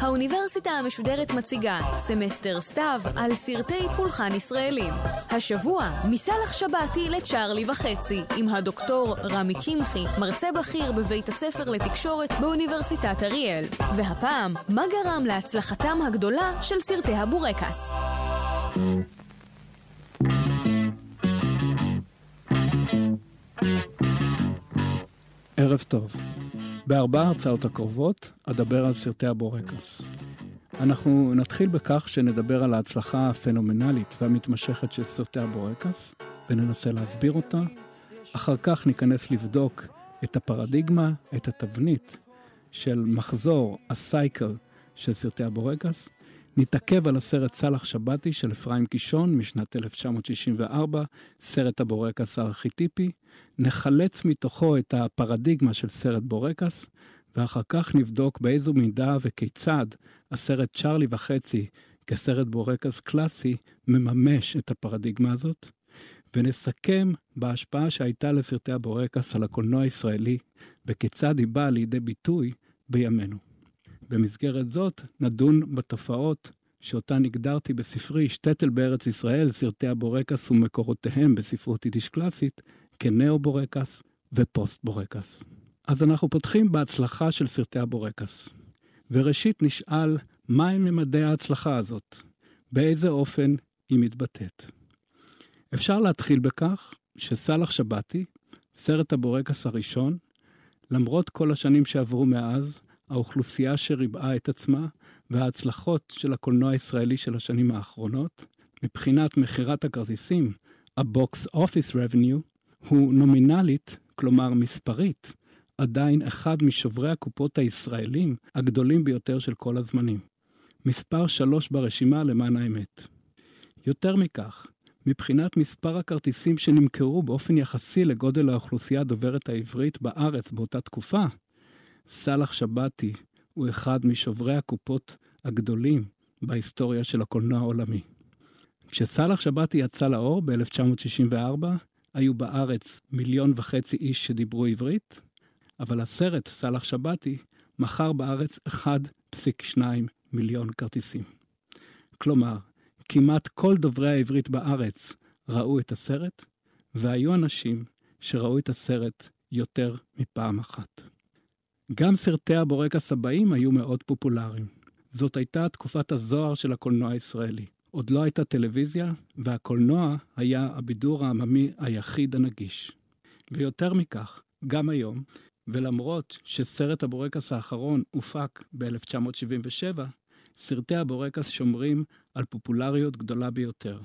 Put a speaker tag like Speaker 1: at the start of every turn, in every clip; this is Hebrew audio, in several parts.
Speaker 1: האוניברסיטה המשודרת מציגה סמסטר סתיו על סרטי פולחן ישראלים. השבוע, מסאלח שבתי לצ'ארלי וחצי, עם הדוקטור רמי קמחי, מרצה בכיר בבית הספר לתקשורת באוניברסיטת אריאל. והפעם, מה גרם להצלחתם הגדולה של סרטי הבורקס?
Speaker 2: ערב טוב. בארבע ההרצאות הקרובות אדבר על סרטי הבורקס. אנחנו נתחיל בכך שנדבר על ההצלחה הפנומנלית והמתמשכת של סרטי הבורקס, וננסה להסביר אותה. אחר כך ניכנס לבדוק את הפרדיגמה, את התבנית של מחזור, הסייקל של סרטי הבורקס. נתעכב על הסרט סאלח שבתי של אפרים קישון משנת 1964, סרט הבורקס הארכיטיפי, נחלץ מתוכו את הפרדיגמה של סרט בורקס, ואחר כך נבדוק באיזו מידה וכיצד הסרט צ'ארלי וחצי כסרט בורקס קלאסי מממש את הפרדיגמה הזאת, ונסכם בהשפעה שהייתה לסרטי הבורקס על הקולנוע הישראלי, וכיצד היא באה לידי ביטוי בימינו. במסגרת זאת נדון בתופעות שאותן הגדרתי בספרי שטטל בארץ ישראל, סרטי הבורקס ומקורותיהם בספרות יידיש קלאסית, כניאו-בורקס ופוסט-בורקס. אז אנחנו פותחים בהצלחה של סרטי הבורקס. וראשית נשאל, מהם ממדי ההצלחה הזאת? באיזה אופן היא מתבטאת? אפשר להתחיל בכך שסאלח שבתי, סרט הבורקס הראשון, למרות כל השנים שעברו מאז, האוכלוסייה שריבעה את עצמה וההצלחות של הקולנוע הישראלי של השנים האחרונות, מבחינת מכירת הכרטיסים, ה-box office revenue, הוא נומינלית, כלומר מספרית, עדיין אחד משוברי הקופות הישראלים הגדולים ביותר של כל הזמנים. מספר שלוש ברשימה למען האמת. יותר מכך, מבחינת מספר הכרטיסים שנמכרו באופן יחסי לגודל האוכלוסייה הדוברת העברית בארץ באותה תקופה, סאלח שבתי הוא אחד משוברי הקופות הגדולים בהיסטוריה של הקולנוע העולמי. כשסאלח שבתי יצא לאור ב-1964, היו בארץ מיליון וחצי איש שדיברו עברית, אבל הסרט סאלח שבתי מכר בארץ 1.2 מיליון כרטיסים. כלומר, כמעט כל דוברי העברית בארץ ראו את הסרט, והיו אנשים שראו את הסרט יותר מפעם אחת. גם סרטי הבורקס הבאים היו מאוד פופולריים. זאת הייתה תקופת הזוהר של הקולנוע הישראלי. עוד לא הייתה טלוויזיה, והקולנוע היה הבידור העממי היחיד הנגיש. ויותר מכך, גם היום, ולמרות שסרט הבורקס האחרון הופק ב-1977, סרטי הבורקס שומרים על פופולריות גדולה ביותר.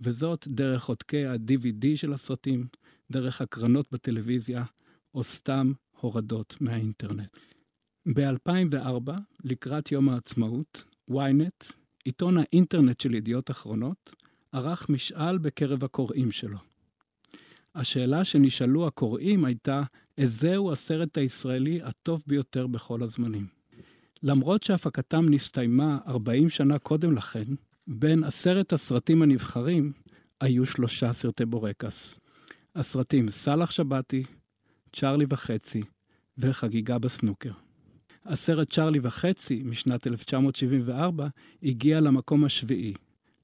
Speaker 2: וזאת דרך עותקי ה-DVD של הסרטים, דרך הקרנות בטלוויזיה, או סתם הורדות מהאינטרנט. ב-2004, לקראת יום העצמאות, ynet, עיתון האינטרנט של ידיעות אחרונות, ערך משאל בקרב הקוראים שלו. השאלה שנשאלו הקוראים הייתה, איזהו הסרט הישראלי הטוב ביותר בכל הזמנים? למרות שהפקתם נסתיימה 40 שנה קודם לכן, בין עשרת הסרטים הנבחרים היו שלושה סרטי בורקס. הסרטים סאלח שבתי, צ'ארלי וחצי וחגיגה בסנוקר. הסרט צ'ארלי וחצי משנת 1974 הגיע למקום השביעי,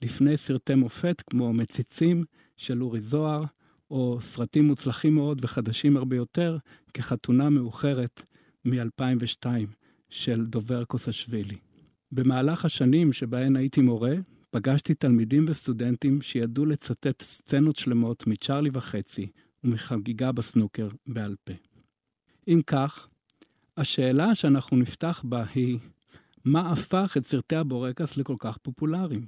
Speaker 2: לפני סרטי מופת כמו מציצים של אורי זוהר, או סרטים מוצלחים מאוד וחדשים הרבה יותר, כחתונה מאוחרת מ-2002 של דובר קוסשווילי. במהלך השנים שבהן הייתי מורה, פגשתי תלמידים וסטודנטים שידעו לצטט סצנות שלמות מצ'ארלי וחצי ומחגיגה בסנוקר בעל פה. אם כך, השאלה שאנחנו נפתח בה היא, מה הפך את סרטי הבורקס לכל כך פופולריים?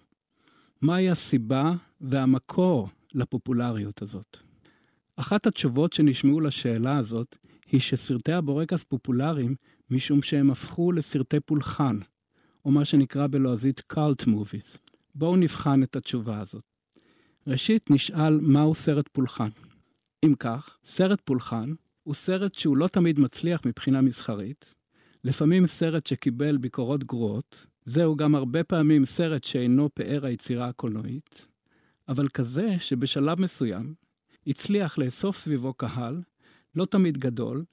Speaker 2: מהי הסיבה והמקור לפופולריות הזאת? אחת התשובות שנשמעו לשאלה הזאת היא שסרטי הבורקס פופולריים משום שהם הפכו לסרטי פולחן, או מה שנקרא בלועזית cult movies. בואו נבחן את התשובה הזאת. ראשית נשאל מהו סרט פולחן. אם כך, סרט פולחן הוא סרט שהוא לא תמיד מצליח מבחינה מסחרית, לפעמים סרט שקיבל ביקורות גרועות, זהו גם הרבה פעמים סרט שאינו פאר היצירה הקולנועית, אבל כזה שבשלב מסוים הצליח לאסוף סביבו קהל, לא תמיד גדול,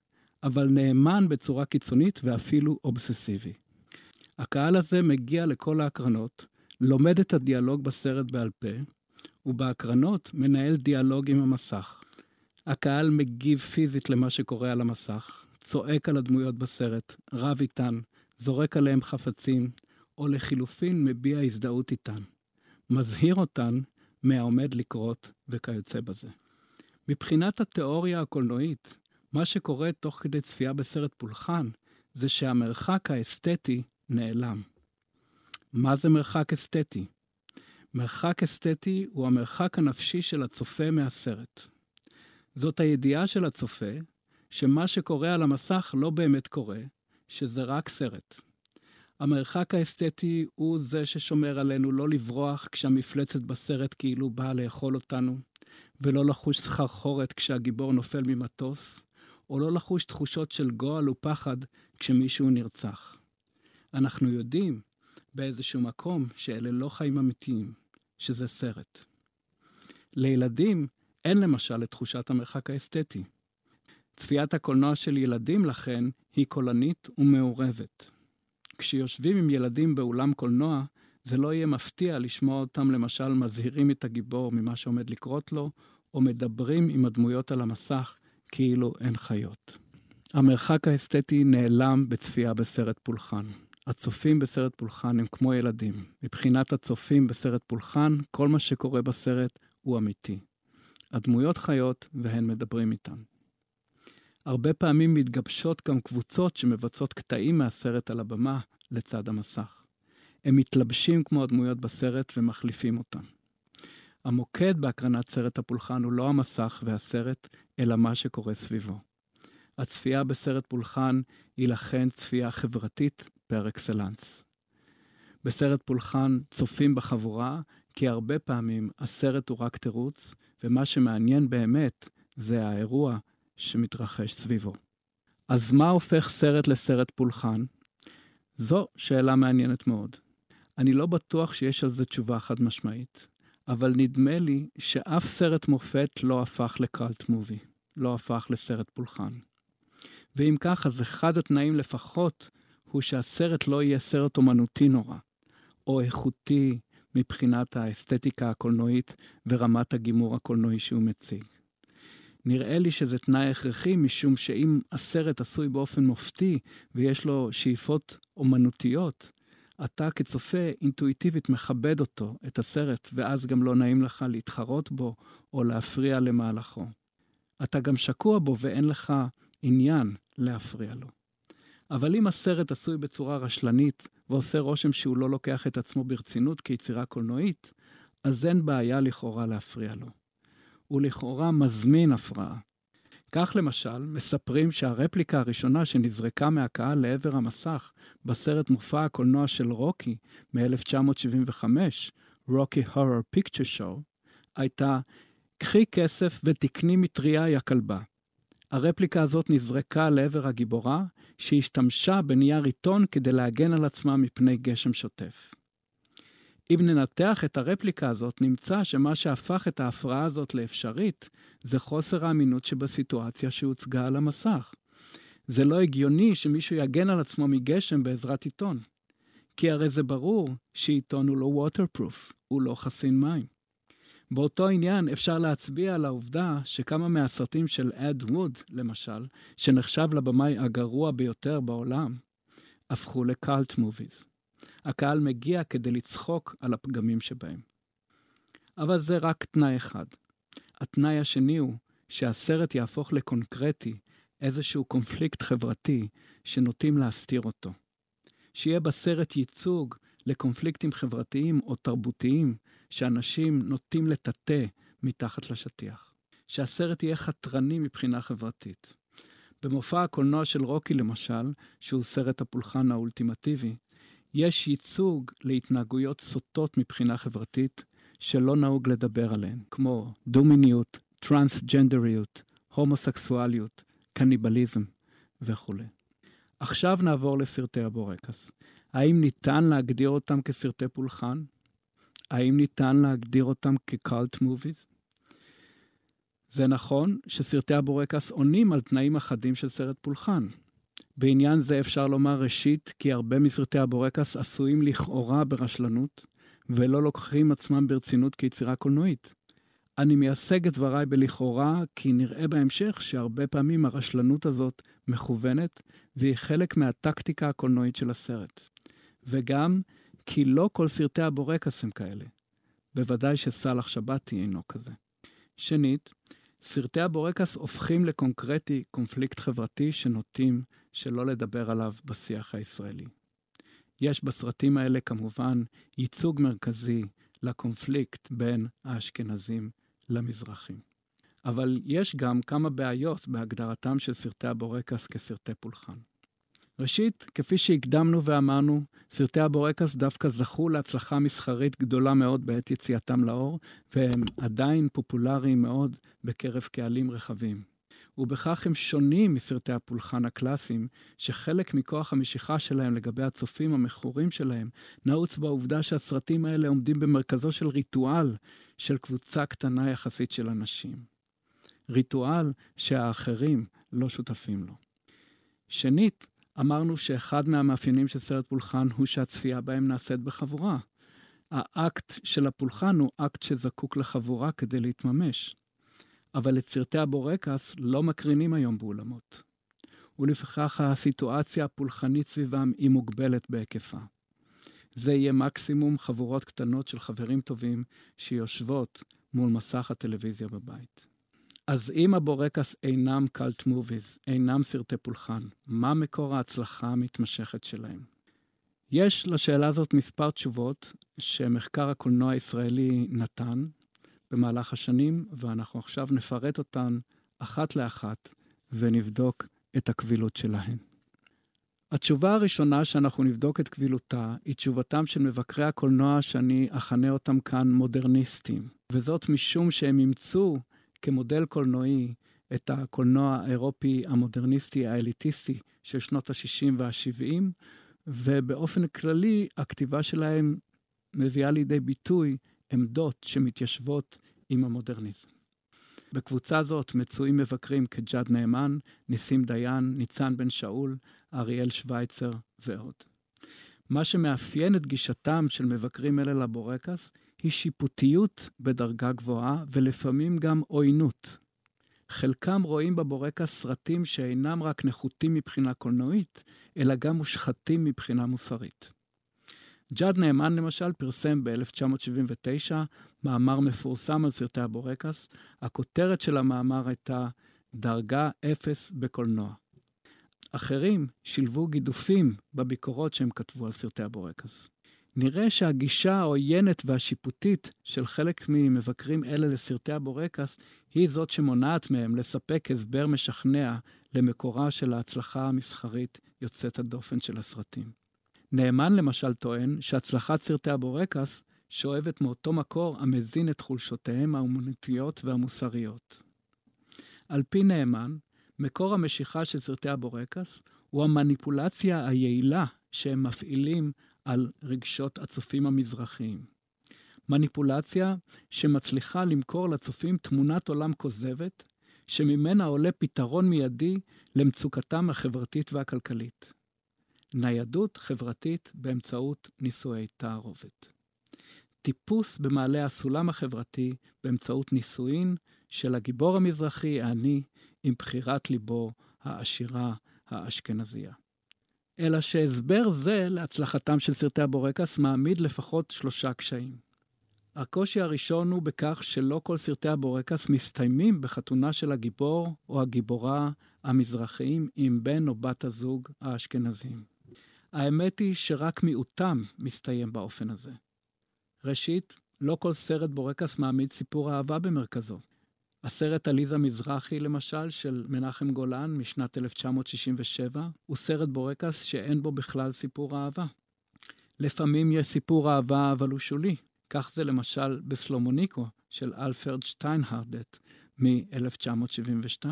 Speaker 2: אבל נאמן בצורה קיצונית ואפילו אובססיבי. הקהל הזה מגיע לכל ההקרנות, לומד את הדיאלוג בסרט בעל פה, ובהקרנות מנהל דיאלוג עם המסך. הקהל מגיב פיזית למה שקורה על המסך, צועק על הדמויות בסרט, רב איתן, זורק עליהם חפצים, או לחילופין מביע הזדהות איתן. מזהיר אותן מהעומד לקרות וכיוצא בזה. מבחינת התיאוריה הקולנועית, מה שקורה תוך כדי צפייה בסרט פולחן, זה שהמרחק האסתטי נעלם. מה זה מרחק אסתטי? מרחק אסתטי הוא המרחק הנפשי של הצופה מהסרט. זאת הידיעה של הצופה שמה שקורה על המסך לא באמת קורה, שזה רק סרט. המרחק האסתטי הוא זה ששומר עלינו לא לברוח כשהמפלצת בסרט כאילו באה לאכול אותנו, ולא לחוש סחרחורת כשהגיבור נופל ממטוס, או לא לחוש תחושות של גועל ופחד כשמישהו נרצח. אנחנו יודעים באיזשהו מקום שאלה לא חיים אמיתיים, שזה סרט. לילדים אין למשל את תחושת המרחק האסתטי. צפיית הקולנוע של ילדים, לכן, היא קולנית ומעורבת. כשיושבים עם ילדים באולם קולנוע, זה לא יהיה מפתיע לשמוע אותם למשל מזהירים את הגיבור ממה שעומד לקרות לו, או מדברים עם הדמויות על המסך כאילו הן חיות. המרחק האסתטי נעלם בצפייה בסרט פולחן. הצופים בסרט פולחן הם כמו ילדים. מבחינת הצופים בסרט פולחן, כל מה שקורה בסרט הוא אמיתי. הדמויות חיות והן מדברים איתן. הרבה פעמים מתגבשות גם קבוצות שמבצעות קטעים מהסרט על הבמה לצד המסך. הם מתלבשים כמו הדמויות בסרט ומחליפים אותן. המוקד בהקרנת סרט הפולחן הוא לא המסך והסרט, אלא מה שקורה סביבו. הצפייה בסרט פולחן היא לכן צפייה חברתית פר אקסלנס. בסרט פולחן צופים בחבורה, כי הרבה פעמים הסרט הוא רק תירוץ, ומה שמעניין באמת זה האירוע שמתרחש סביבו. אז מה הופך סרט לסרט פולחן? זו שאלה מעניינת מאוד. אני לא בטוח שיש על זה תשובה חד משמעית, אבל נדמה לי שאף סרט מופת לא הפך לקראלט מובי, לא הפך לסרט פולחן. ואם כך, אז אחד התנאים לפחות הוא שהסרט לא יהיה סרט אומנותי נורא, או איכותי מבחינת האסתטיקה הקולנועית ורמת הגימור הקולנועי שהוא מציג. נראה לי שזה תנאי הכרחי, משום שאם הסרט עשוי באופן מופתי ויש לו שאיפות אומנותיות, אתה כצופה אינטואיטיבית מכבד אותו, את הסרט, ואז גם לא נעים לך להתחרות בו או להפריע למהלכו. אתה גם שקוע בו ואין לך עניין להפריע לו. אבל אם הסרט עשוי בצורה רשלנית ועושה רושם שהוא לא לוקח את עצמו ברצינות כיצירה קולנועית, אז אין בעיה לכאורה להפריע לו. הוא לכאורה מזמין הפרעה. כך למשל, מספרים שהרפליקה הראשונה שנזרקה מהקהל לעבר המסך בסרט מופע הקולנוע של רוקי מ-1975, רוקי הורר פיקצ'ר שואו, הייתה קחי כסף ותקני מטריה יא כלבה. הרפליקה הזאת נזרקה לעבר הגיבורה, שהשתמשה בנייר עיתון כדי להגן על עצמה מפני גשם שוטף. אם ננתח את הרפליקה הזאת, נמצא שמה שהפך את ההפרעה הזאת לאפשרית, זה חוסר האמינות שבסיטואציה שהוצגה על המסך. זה לא הגיוני שמישהו יגן על עצמו מגשם בעזרת עיתון. כי הרי זה ברור שעיתון הוא לא waterproof, הוא לא חסין מים. באותו עניין אפשר להצביע על העובדה שכמה מהסרטים של אד ווד, למשל, שנחשב לבמאי הגרוע ביותר בעולם, הפכו לקאלט מוביז. הקהל מגיע כדי לצחוק על הפגמים שבהם. אבל זה רק תנאי אחד. התנאי השני הוא שהסרט יהפוך לקונקרטי, איזשהו קונפליקט חברתי שנוטים להסתיר אותו. שיהיה בסרט ייצוג לקונפליקטים חברתיים או תרבותיים שאנשים נוטים לטאטא מתחת לשטיח. שהסרט יהיה חתרני מבחינה חברתית. במופע הקולנוע של רוקי למשל, שהוא סרט הפולחן האולטימטיבי, יש ייצוג להתנהגויות סוטות מבחינה חברתית שלא נהוג לדבר עליהן, כמו דומיניות, טרנסג'נדריות, הומוסקסואליות, קניבליזם וכולי. עכשיו נעבור לסרטי הבורקס. האם ניתן להגדיר אותם כסרטי פולחן? האם ניתן להגדיר אותם כקולט מוביז? זה נכון שסרטי הבורקס עונים על תנאים אחדים של סרט פולחן. בעניין זה אפשר לומר ראשית כי הרבה מסרטי הבורקס עשויים לכאורה ברשלנות, ולא לוקחים עצמם ברצינות כיצירה קולנועית. אני מייסג את דבריי בלכאורה, כי נראה בהמשך שהרבה פעמים הרשלנות הזאת מכוונת, והיא חלק מהטקטיקה הקולנועית של הסרט. וגם כי לא כל סרטי הבורקס הם כאלה. בוודאי שסאלח שבתי אינו כזה. שנית, סרטי הבורקס הופכים לקונקרטי קונפליקט חברתי שנוטים שלא לדבר עליו בשיח הישראלי. יש בסרטים האלה כמובן ייצוג מרכזי לקונפליקט בין האשכנזים למזרחים. אבל יש גם כמה בעיות בהגדרתם של סרטי הבורקס כסרטי פולחן. ראשית, כפי שהקדמנו ואמרנו, סרטי הבורקס דווקא זכו להצלחה מסחרית גדולה מאוד בעת יציאתם לאור, והם עדיין פופולריים מאוד בקרב קהלים רחבים. ובכך הם שונים מסרטי הפולחן הקלאסיים, שחלק מכוח המשיכה שלהם לגבי הצופים המכורים שלהם, נעוץ בעובדה שהסרטים האלה עומדים במרכזו של ריטואל של קבוצה קטנה יחסית של אנשים. ריטואל שהאחרים לא שותפים לו. שנית, אמרנו שאחד מהמאפיינים של סרט פולחן הוא שהצפייה בהם נעשית בחבורה. האקט של הפולחן הוא אקט שזקוק לחבורה כדי להתממש. אבל את סרטי הבורקס לא מקרינים היום באולמות. ולפיכך הסיטואציה הפולחנית סביבם היא מוגבלת בהיקפה. זה יהיה מקסימום חבורות קטנות של חברים טובים שיושבות מול מסך הטלוויזיה בבית. אז אם הבורקס אינם קאלט מוביז, אינם סרטי פולחן, מה מקור ההצלחה המתמשכת שלהם? יש לשאלה הזאת מספר תשובות שמחקר הקולנוע הישראלי נתן במהלך השנים, ואנחנו עכשיו נפרט אותן אחת לאחת ונבדוק את הקבילות שלהן. התשובה הראשונה שאנחנו נבדוק את קבילותה היא תשובתם של מבקרי הקולנוע שאני אכנה אותם כאן מודרניסטים, וזאת משום שהם אימצו כמודל קולנועי את הקולנוע האירופי המודרניסטי האליטיסטי של שנות ה-60 וה-70, ובאופן כללי הכתיבה שלהם מביאה לידי ביטוי עמדות שמתיישבות עם המודרניזם. בקבוצה זאת מצויים מבקרים כג'אד נאמן, ניסים דיין, ניצן בן שאול, אריאל שווייצר ועוד. מה שמאפיין את גישתם של מבקרים אלה לבורקס היא שיפוטיות בדרגה גבוהה ולפעמים גם עוינות. חלקם רואים בבורקס סרטים שאינם רק נחותים מבחינה קולנועית, אלא גם מושחתים מבחינה מוסרית. ג'אד נאמן למשל פרסם ב-1979 מאמר מפורסם על סרטי הבורקס. הכותרת של המאמר הייתה דרגה אפס בקולנוע. אחרים שילבו גידופים בביקורות שהם כתבו על סרטי הבורקס. נראה שהגישה העוינת והשיפוטית של חלק ממבקרים אלה לסרטי הבורקס היא זאת שמונעת מהם לספק הסבר משכנע למקורה של ההצלחה המסחרית יוצאת הדופן של הסרטים. נאמן למשל טוען שהצלחת סרטי הבורקס שואבת מאותו מקור המזין את חולשותיהם האומנותיות והמוסריות. על פי נאמן, מקור המשיכה של סרטי הבורקס הוא המניפולציה היעילה שהם מפעילים על רגשות הצופים המזרחיים. מניפולציה שמצליחה למכור לצופים תמונת עולם כוזבת, שממנה עולה פתרון מיידי למצוקתם החברתית והכלכלית. ניידות חברתית באמצעות נישואי תערובת. טיפוס במעלה הסולם החברתי באמצעות נישואין של הגיבור המזרחי העני עם בחירת ליבו העשירה האשכנזייה. אלא שהסבר זה להצלחתם של סרטי הבורקס מעמיד לפחות שלושה קשיים. הקושי הראשון הוא בכך שלא כל סרטי הבורקס מסתיימים בחתונה של הגיבור או הגיבורה המזרחיים עם בן או בת הזוג האשכנזים. האמת היא שרק מיעוטם מסתיים באופן הזה. ראשית, לא כל סרט בורקס מעמיד סיפור אהבה במרכזו. הסרט עליזה מזרחי, למשל, של מנחם גולן משנת 1967, הוא סרט בורקס שאין בו בכלל סיפור אהבה. לפעמים יש סיפור אהבה, אבל הוא שולי. כך זה למשל בסלומוניקו של אלפרד שטיינהרדט מ-1972.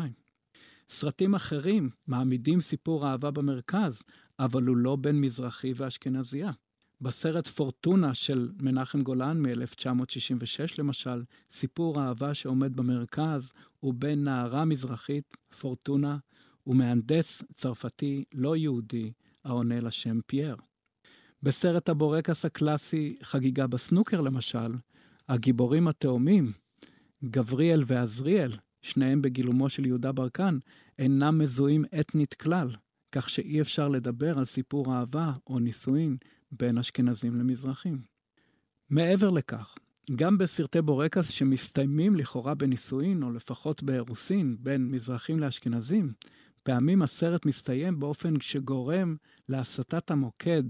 Speaker 2: סרטים אחרים מעמידים סיפור אהבה במרכז, אבל הוא לא בין מזרחי ואשכנזייה. בסרט פורטונה של מנחם גולן מ-1966 למשל, סיפור אהבה שעומד במרכז הוא בין נערה מזרחית, פורטונה, ומהנדס צרפתי לא יהודי העונה לשם פייר. בסרט הבורקס הקלאסי חגיגה בסנוקר למשל, הגיבורים התאומים, גבריאל ועזריאל, שניהם בגילומו של יהודה ברקן, אינם מזוהים אתנית כלל, כך שאי אפשר לדבר על סיפור אהבה או נישואין בין אשכנזים למזרחים. מעבר לכך, גם בסרטי בורקס שמסתיימים לכאורה בנישואין, או לפחות באירוסין, בין מזרחים לאשכנזים, פעמים הסרט מסתיים באופן שגורם להסטת המוקד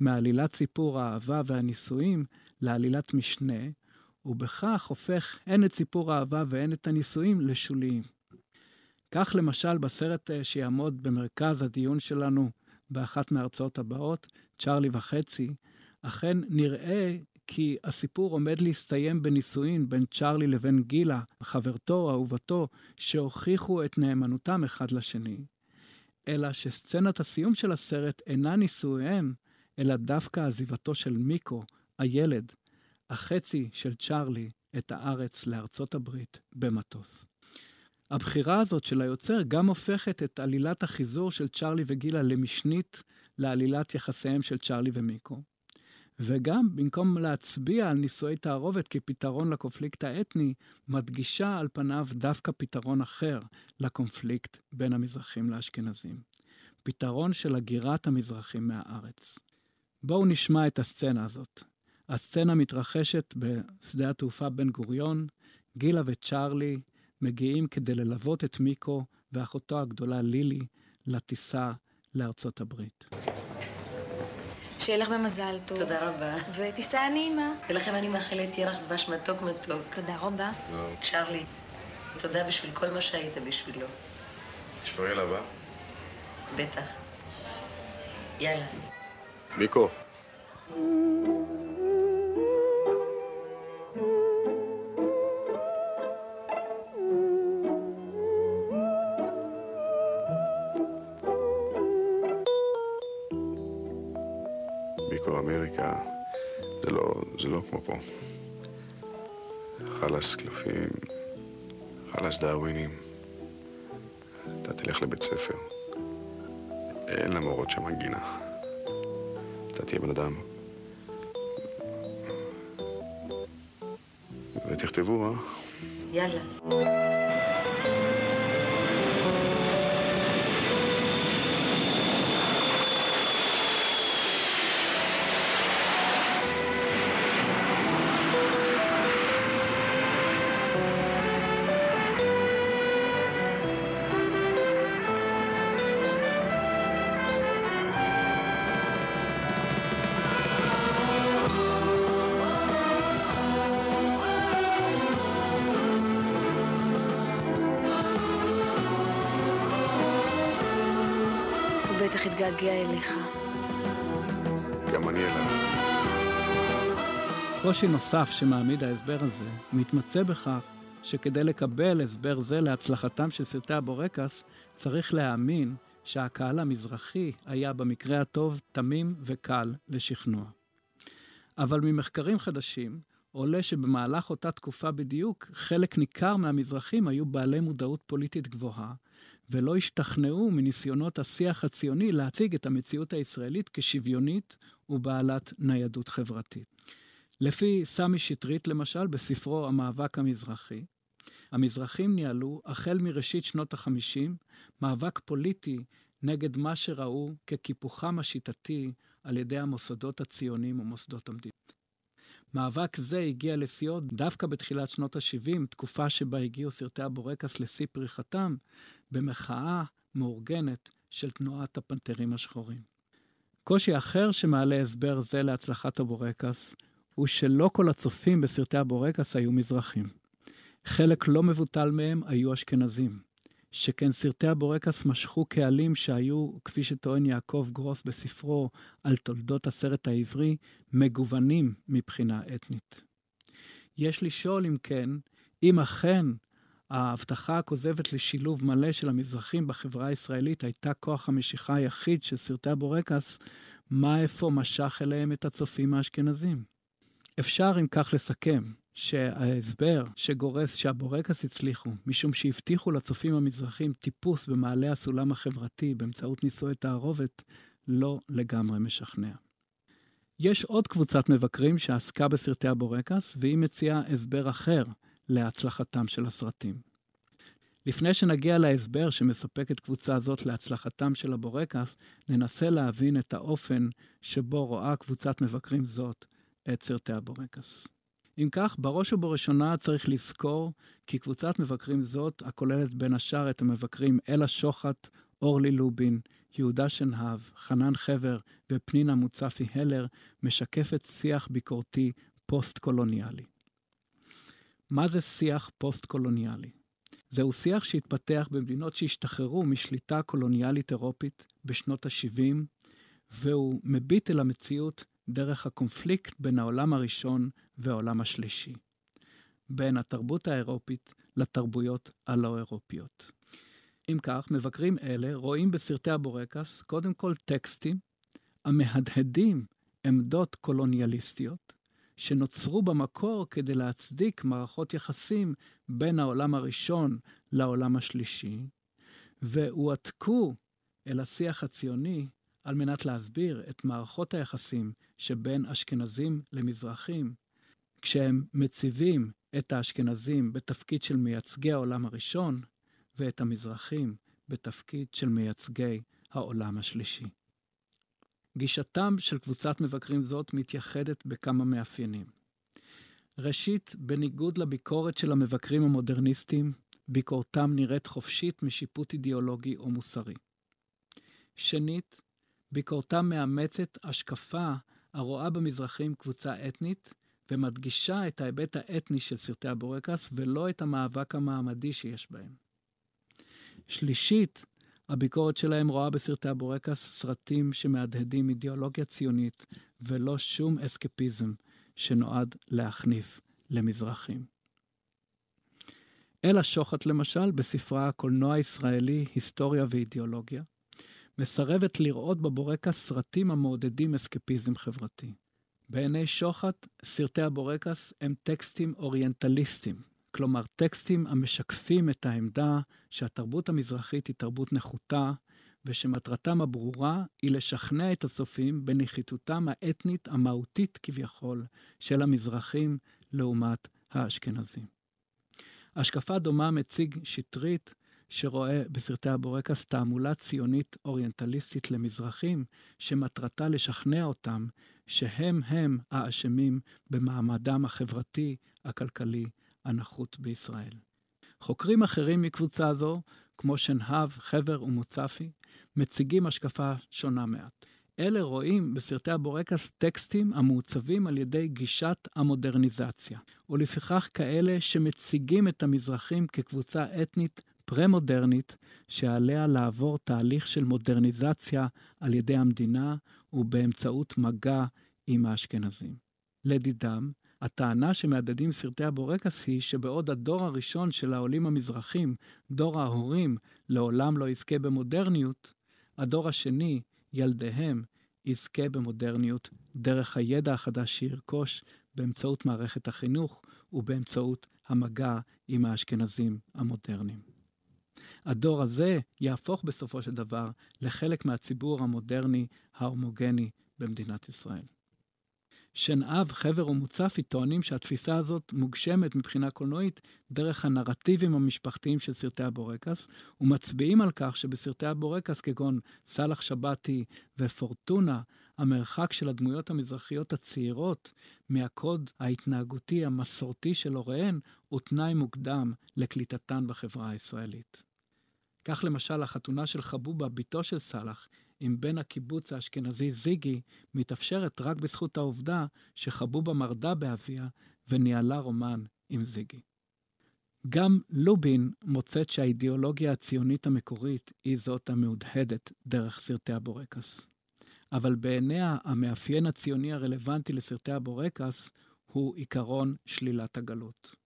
Speaker 2: מעלילת סיפור האהבה והנישואים לעלילת משנה, ובכך הופך הן את סיפור האהבה והן את הנישואים לשוליים. כך למשל בסרט אה, שיעמוד במרכז הדיון שלנו באחת מההרצאות הבאות, צ'ארלי וחצי, אכן נראה כי הסיפור עומד להסתיים בנישואין בין צ'ארלי לבין גילה, חברתו, אהובתו, שהוכיחו את נאמנותם אחד לשני. אלא שסצנת הסיום של הסרט אינה נישואיהם, אלא דווקא עזיבתו של מיקו, הילד, החצי של צ'ארלי, את הארץ לארצות הברית במטוס. הבחירה הזאת של היוצר גם הופכת את עלילת החיזור של צ'ארלי וגילה למשנית לעלילת יחסיהם של צ'ארלי ומיקו. וגם, במקום להצביע על נישואי תערובת כפתרון לקונפליקט האתני, מדגישה על פניו דווקא פתרון אחר לקונפליקט בין המזרחים לאשכנזים. פתרון של הגירת המזרחים מהארץ. בואו נשמע את הסצנה הזאת. הסצנה מתרחשת בשדה התעופה בן גוריון, גילה וצ'ארלי מגיעים כדי ללוות את מיקו ואחותו הגדולה לילי לטיסה לארצות הברית.
Speaker 3: שיהיה לך במזל טוב.
Speaker 4: תודה רבה.
Speaker 3: וטיסה נעימה.
Speaker 4: ולכם אני מאחלת ירח דבש מתוק מתוק.
Speaker 3: תודה רבה.
Speaker 4: צ'רלי, תודה בשביל כל מה שהיית בשבילו.
Speaker 5: תשמרי עליו, אה?
Speaker 4: בטח. יאללה.
Speaker 5: מיקו, פה. חלאס קלפים, חלאס דרווינים. אתה תלך לבית ספר. אין למורות שם גינה. אתה תהיה בן אדם. ותכתבו, אה?
Speaker 4: יאללה.
Speaker 3: התגעגע אליך.
Speaker 5: גם אני אליו.
Speaker 2: קושי נוסף שמעמיד ההסבר הזה מתמצא בכך שכדי לקבל הסבר זה להצלחתם של סרטי הבורקס, צריך להאמין שהקהל המזרחי היה במקרה הטוב תמים וקל לשכנוע. אבל ממחקרים חדשים עולה שבמהלך אותה תקופה בדיוק, חלק ניכר מהמזרחים היו בעלי מודעות פוליטית גבוהה, ולא השתכנעו מניסיונות השיח הציוני להציג את המציאות הישראלית כשוויונית ובעלת ניידות חברתית. לפי סמי שטרית למשל, בספרו המאבק המזרחי, המזרחים ניהלו, החל מראשית שנות החמישים, מאבק פוליטי נגד מה שראו כקיפוחם השיטתי על ידי המוסדות הציוניים ומוסדות המדינה. מאבק זה הגיע לשיאו דווקא בתחילת שנות ה-70, תקופה שבה הגיעו סרטי הבורקס לשיא פריחתם, במחאה מאורגנת של תנועת הפנתרים השחורים. קושי אחר שמעלה הסבר זה להצלחת הבורקס, הוא שלא כל הצופים בסרטי הבורקס היו מזרחים. חלק לא מבוטל מהם היו אשכנזים, שכן סרטי הבורקס משכו קהלים שהיו, כפי שטוען יעקב גרוס בספרו על תולדות הסרט העברי, מגוונים מבחינה אתנית. יש לשאול, אם כן, אם אכן ההבטחה הכוזבת לשילוב מלא של המזרחים בחברה הישראלית הייתה כוח המשיכה היחיד של סרטי הבורקס, מה אפוא משך אליהם את הצופים האשכנזים? אפשר אם כך לסכם שההסבר שגורס שהבורקס הצליחו, משום שהבטיחו לצופים המזרחים טיפוס במעלה הסולם החברתי באמצעות נישואי תערובת, לא לגמרי משכנע. יש עוד קבוצת מבקרים שעסקה בסרטי הבורקס, והיא מציעה הסבר אחר להצלחתם של הסרטים. לפני שנגיע להסבר שמספקת קבוצה זאת להצלחתם של הבורקס, ננסה להבין את האופן שבו רואה קבוצת מבקרים זאת את סרטי הבורקס. אם כך, בראש ובראשונה צריך לזכור כי קבוצת מבקרים זאת, הכוללת בין השאר את המבקרים אלה שוחט, אורלי לובין, יהודה שנהב, חנן חבר ופנינה מוצפי הלר, משקפת שיח ביקורתי פוסט-קולוניאלי. מה זה שיח פוסט-קולוניאלי? זהו שיח שהתפתח במדינות שהשתחררו משליטה קולוניאלית אירופית בשנות ה-70, והוא מביט אל המציאות דרך הקונפליקט בין העולם הראשון והעולם השלישי, בין התרבות האירופית לתרבויות הלא-אירופיות. אם כך, מבקרים אלה רואים בסרטי הבורקס קודם כל טקסטים המהדהדים עמדות קולוניאליסטיות, שנוצרו במקור כדי להצדיק מערכות יחסים בין העולם הראשון לעולם השלישי, והועתקו אל השיח הציוני על מנת להסביר את מערכות היחסים שבין אשכנזים למזרחים, כשהם מציבים את האשכנזים בתפקיד של מייצגי העולם הראשון, ואת המזרחים בתפקיד של מייצגי העולם השלישי. גישתם של קבוצת מבקרים זאת מתייחדת בכמה מאפיינים. ראשית, בניגוד לביקורת של המבקרים המודרניסטים, ביקורתם נראית חופשית משיפוט אידיאולוגי או מוסרי. שנית, ביקורתם מאמצת השקפה הרואה במזרחים קבוצה אתנית ומדגישה את ההיבט האתני של סרטי הבורקס ולא את המאבק המעמדי שיש בהם. שלישית, הביקורת שלהם רואה בסרטי הבורקס סרטים שמהדהדים אידיאולוגיה ציונית ולא שום אסקפיזם שנועד להחניף למזרחים. אלה שוחט למשל, בספרה הקולנוע הישראלי, היסטוריה ואידיאולוגיה, מסרבת לראות בבורקס סרטים המעודדים אסקפיזם חברתי. בעיני שוחט, סרטי הבורקס הם טקסטים אוריינטליסטיים, כלומר טקסטים המשקפים את העמדה שהתרבות המזרחית היא תרבות נחותה, ושמטרתם הברורה היא לשכנע את הצופים בנחיתותם האתנית המהותית כביכול של המזרחים לעומת האשכנזים. השקפה דומה מציג שטרית שרואה בסרטי הבורקס תעמולה ציונית אוריינטליסטית למזרחים, שמטרתה לשכנע אותם שהם הם האשמים במעמדם החברתי, הכלכלי, הנחות בישראל. חוקרים אחרים מקבוצה זו, כמו שנהב, חבר ומוצפי, מציגים השקפה שונה מעט. אלה רואים בסרטי הבורקס טקסטים המעוצבים על ידי גישת המודרניזציה, ולפיכך כאלה שמציגים את המזרחים כקבוצה אתנית פרה-מודרנית שעליה לעבור תהליך של מודרניזציה על ידי המדינה ובאמצעות מגע עם האשכנזים. לדידם, הטענה שמהדהדים סרטי הבורקס היא שבעוד הדור הראשון של העולים המזרחים, דור ההורים, לעולם לא יזכה במודרניות, הדור השני, ילדיהם, יזכה במודרניות דרך הידע החדש שירכוש באמצעות מערכת החינוך ובאמצעות המגע עם האשכנזים המודרניים. הדור הזה יהפוך בסופו של דבר לחלק מהציבור המודרני ההומוגני במדינת ישראל. שנהב, חבר ומוצפי טוענים שהתפיסה הזאת מוגשמת מבחינה קולנועית דרך הנרטיבים המשפחתיים של סרטי הבורקס, ומצביעים על כך שבסרטי הבורקס כגון סאלח שבתי ופורטונה, המרחק של הדמויות המזרחיות הצעירות מהקוד ההתנהגותי המסורתי של הוריהן הוא תנאי מוקדם לקליטתן בחברה הישראלית. כך למשל החתונה של חבובה, בתו של סאלח, עם בן הקיבוץ האשכנזי זיגי, מתאפשרת רק בזכות העובדה שחבובה מרדה באביה וניהלה רומן עם זיגי. גם לובין מוצאת שהאידיאולוגיה הציונית המקורית היא זאת המהודהדת דרך סרטי הבורקס. אבל בעיניה המאפיין הציוני הרלוונטי לסרטי הבורקס הוא עיקרון שלילת הגלות.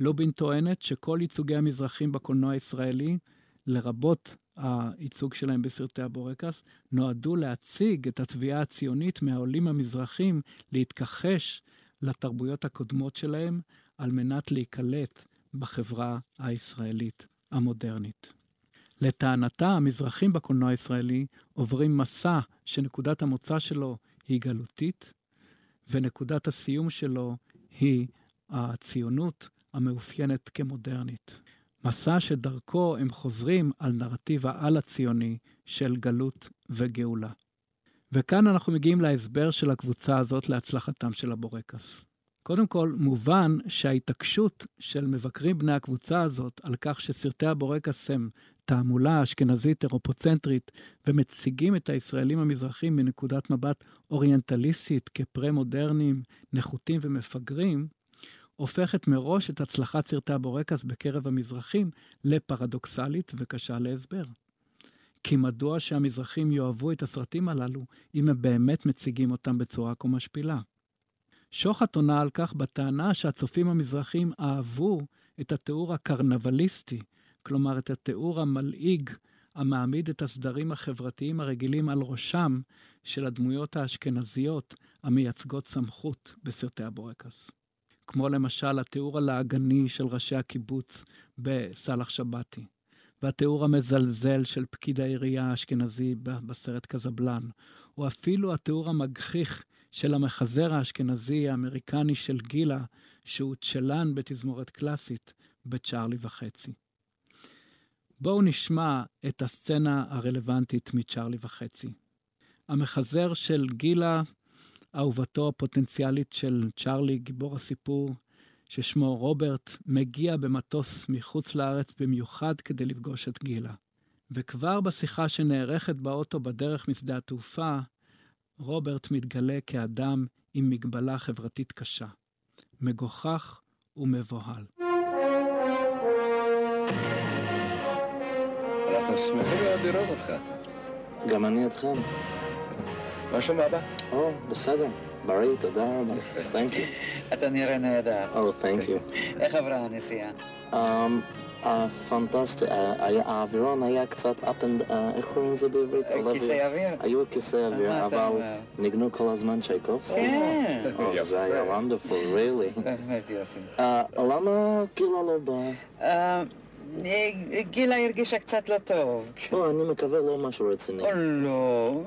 Speaker 2: לובין טוענת שכל ייצוגי המזרחים בקולנוע הישראלי לרבות הייצוג שלהם בסרטי הבורקס, נועדו להציג את התביעה הציונית מהעולים המזרחים להתכחש לתרבויות הקודמות שלהם על מנת להיקלט בחברה הישראלית המודרנית. לטענתה, המזרחים בקולנוע הישראלי עוברים מסע שנקודת המוצא שלו היא גלותית, ונקודת הסיום שלו היא הציונות המאופיינת כמודרנית. מסע שדרכו הם חוזרים על נרטיב העל הציוני של גלות וגאולה. וכאן אנחנו מגיעים להסבר של הקבוצה הזאת להצלחתם של הבורקס. קודם כל, מובן שההתעקשות של מבקרים בני הקבוצה הזאת על כך שסרטי הבורקס הם תעמולה אשכנזית אירופוצנטרית ומציגים את הישראלים המזרחים מנקודת מבט אוריינטליסטית כפרה-מודרניים, נחותים ומפגרים, הופכת מראש את הצלחת סרטי הבורקס בקרב המזרחים לפרדוקסלית וקשה להסבר. כי מדוע שהמזרחים יאהבו את הסרטים הללו אם הם באמת מציגים אותם בצורה כה משפילה? שוחט עונה על כך בטענה שהצופים המזרחים אהבו את התיאור הקרנבליסטי, כלומר את התיאור המלעיג המעמיד את הסדרים החברתיים הרגילים על ראשם של הדמויות האשכנזיות המייצגות סמכות בסרטי הבורקס. כמו למשל התיאור הלעגני של ראשי הקיבוץ בסאלח שבתי, והתיאור המזלזל של פקיד העירייה האשכנזי בסרט קזבלן, או אפילו התיאור המגחיך של המחזר האשכנזי האמריקני של גילה, שהוא צ'לן בתזמורת קלאסית בצ'ארלי וחצי. בואו נשמע את הסצנה הרלוונטית מצ'ארלי וחצי. המחזר של גילה, אהובתו הפוטנציאלית של צ'ארלי, גיבור הסיפור, ששמו רוברט, מגיע במטוס מחוץ לארץ במיוחד כדי לפגוש את גילה. וכבר בשיחה שנערכת באוטו בדרך משדה התעופה, רוברט מתגלה כאדם עם מגבלה חברתית קשה, מגוחך ומבוהל.
Speaker 6: אנחנו שמחים מאוד לראות אותך.
Speaker 7: גם אני אתכם.
Speaker 6: מה שלום אבא?
Speaker 7: או, בסדר. בריא, תודה רבה. תנק יו.
Speaker 8: אתה נראה נהדר.
Speaker 7: או, תנק יו.
Speaker 8: איך עברה הנסיעה?
Speaker 7: פנטסטי, האווירון היה קצת up and, איך קוראים לזה בעברית?
Speaker 8: כיסא אוויר?
Speaker 7: היו כיסא אוויר, אבל ניגנו כל הזמן צ'ייקובסקי.
Speaker 8: כן.
Speaker 7: זה היה וונדרפול, really.
Speaker 8: באמת יופי.
Speaker 7: למה גילה לא באה?
Speaker 8: גילה הרגישה קצת לא טוב.
Speaker 7: לא, אני מקווה לא משהו רציני.
Speaker 8: לא,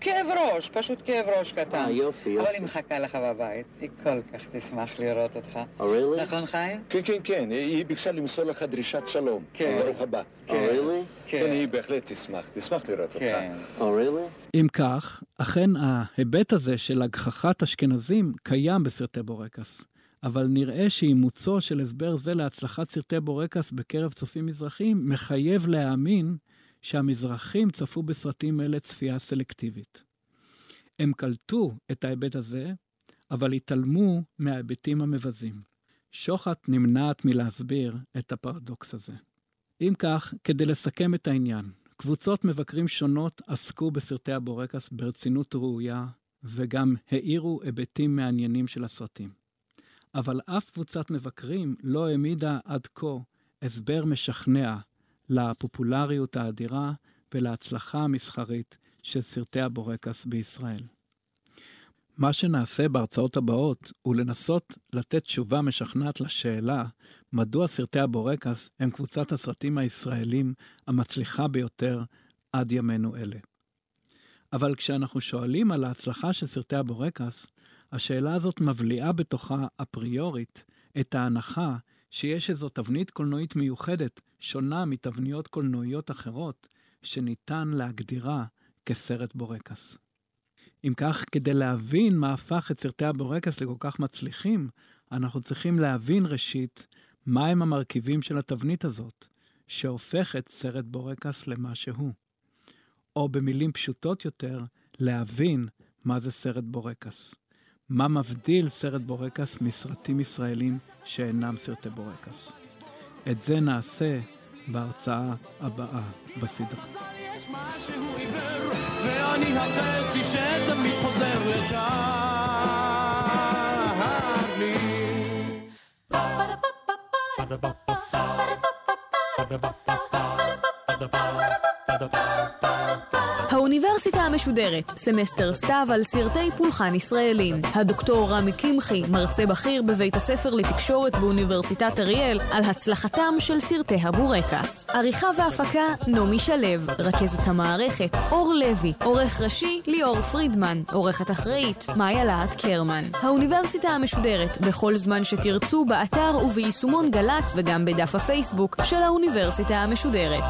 Speaker 8: כאב ראש, פשוט כאב ראש קטן.
Speaker 7: אה, יופי, יופי.
Speaker 8: אבל היא מחכה לך בבית, היא כל כך תשמח לראות אותך.
Speaker 7: really?
Speaker 8: נכון, חיים?
Speaker 6: כן, כן, כן, היא ביקשה למסור לך דרישת שלום.
Speaker 8: כן.
Speaker 6: ברוך הבא.
Speaker 7: כן. really?
Speaker 6: כן, היא בהחלט תשמח, תשמח לראות אותך.
Speaker 8: כן.
Speaker 7: או, really?
Speaker 2: אם כך, אכן ההיבט הזה של הגחכת אשכנזים קיים בסרטי בורקס. אבל נראה שאימוצו של הסבר זה להצלחת סרטי בורקס בקרב צופים מזרחים מחייב להאמין שהמזרחים צפו בסרטים אלה צפייה סלקטיבית. הם קלטו את ההיבט הזה, אבל התעלמו מההיבטים המבזים. שוחט נמנעת מלהסביר את הפרדוקס הזה. אם כך, כדי לסכם את העניין, קבוצות מבקרים שונות עסקו בסרטי הבורקס ברצינות ראויה, וגם האירו היבטים מעניינים של הסרטים. אבל אף קבוצת מבקרים לא העמידה עד כה הסבר משכנע לפופולריות האדירה ולהצלחה המסחרית של סרטי הבורקס בישראל. מה שנעשה בהרצאות הבאות הוא לנסות לתת תשובה משכנעת לשאלה מדוע סרטי הבורקס הם קבוצת הסרטים הישראלים המצליחה ביותר עד ימינו אלה. אבל כשאנחנו שואלים על ההצלחה של סרטי הבורקס, השאלה הזאת מבליעה בתוכה אפריורית את ההנחה שיש איזו תבנית קולנועית מיוחדת, שונה מתבניות קולנועיות אחרות, שניתן להגדירה כסרט בורקס. אם כך, כדי להבין מה הפך את סרטי הבורקס לכל כך מצליחים, אנחנו צריכים להבין ראשית מהם המרכיבים של התבנית הזאת, שהופכת סרט בורקס למה שהוא. או במילים פשוטות יותר, להבין מה זה סרט בורקס. מה מבדיל סרט בורקס מסרטים ישראלים שאינם סרטי בורקס. את זה נעשה בהרצאה הבאה בסדרה. ואני החצי שתמיד חוזר לצ'ארלי. Ba-da-ba-ba-ba
Speaker 1: האוניברסיטה המשודרת, סמסטר סתיו על סרטי פולחן ישראלים. הדוקטור רמי קמחי, מרצה בכיר בבית הספר לתקשורת באוניברסיטת אריאל, על הצלחתם של סרטי הבורקס. עריכה והפקה, נעמי שלו, רכזת המערכת, אור לוי, עורך ראשי, ליאור פרידמן, עורכת אחראית, מאיה להט קרמן. האוניברסיטה המשודרת, בכל זמן שתרצו, באתר וביישומון גל"צ וגם בדף הפייסבוק של האוניברסיטה המשודרת.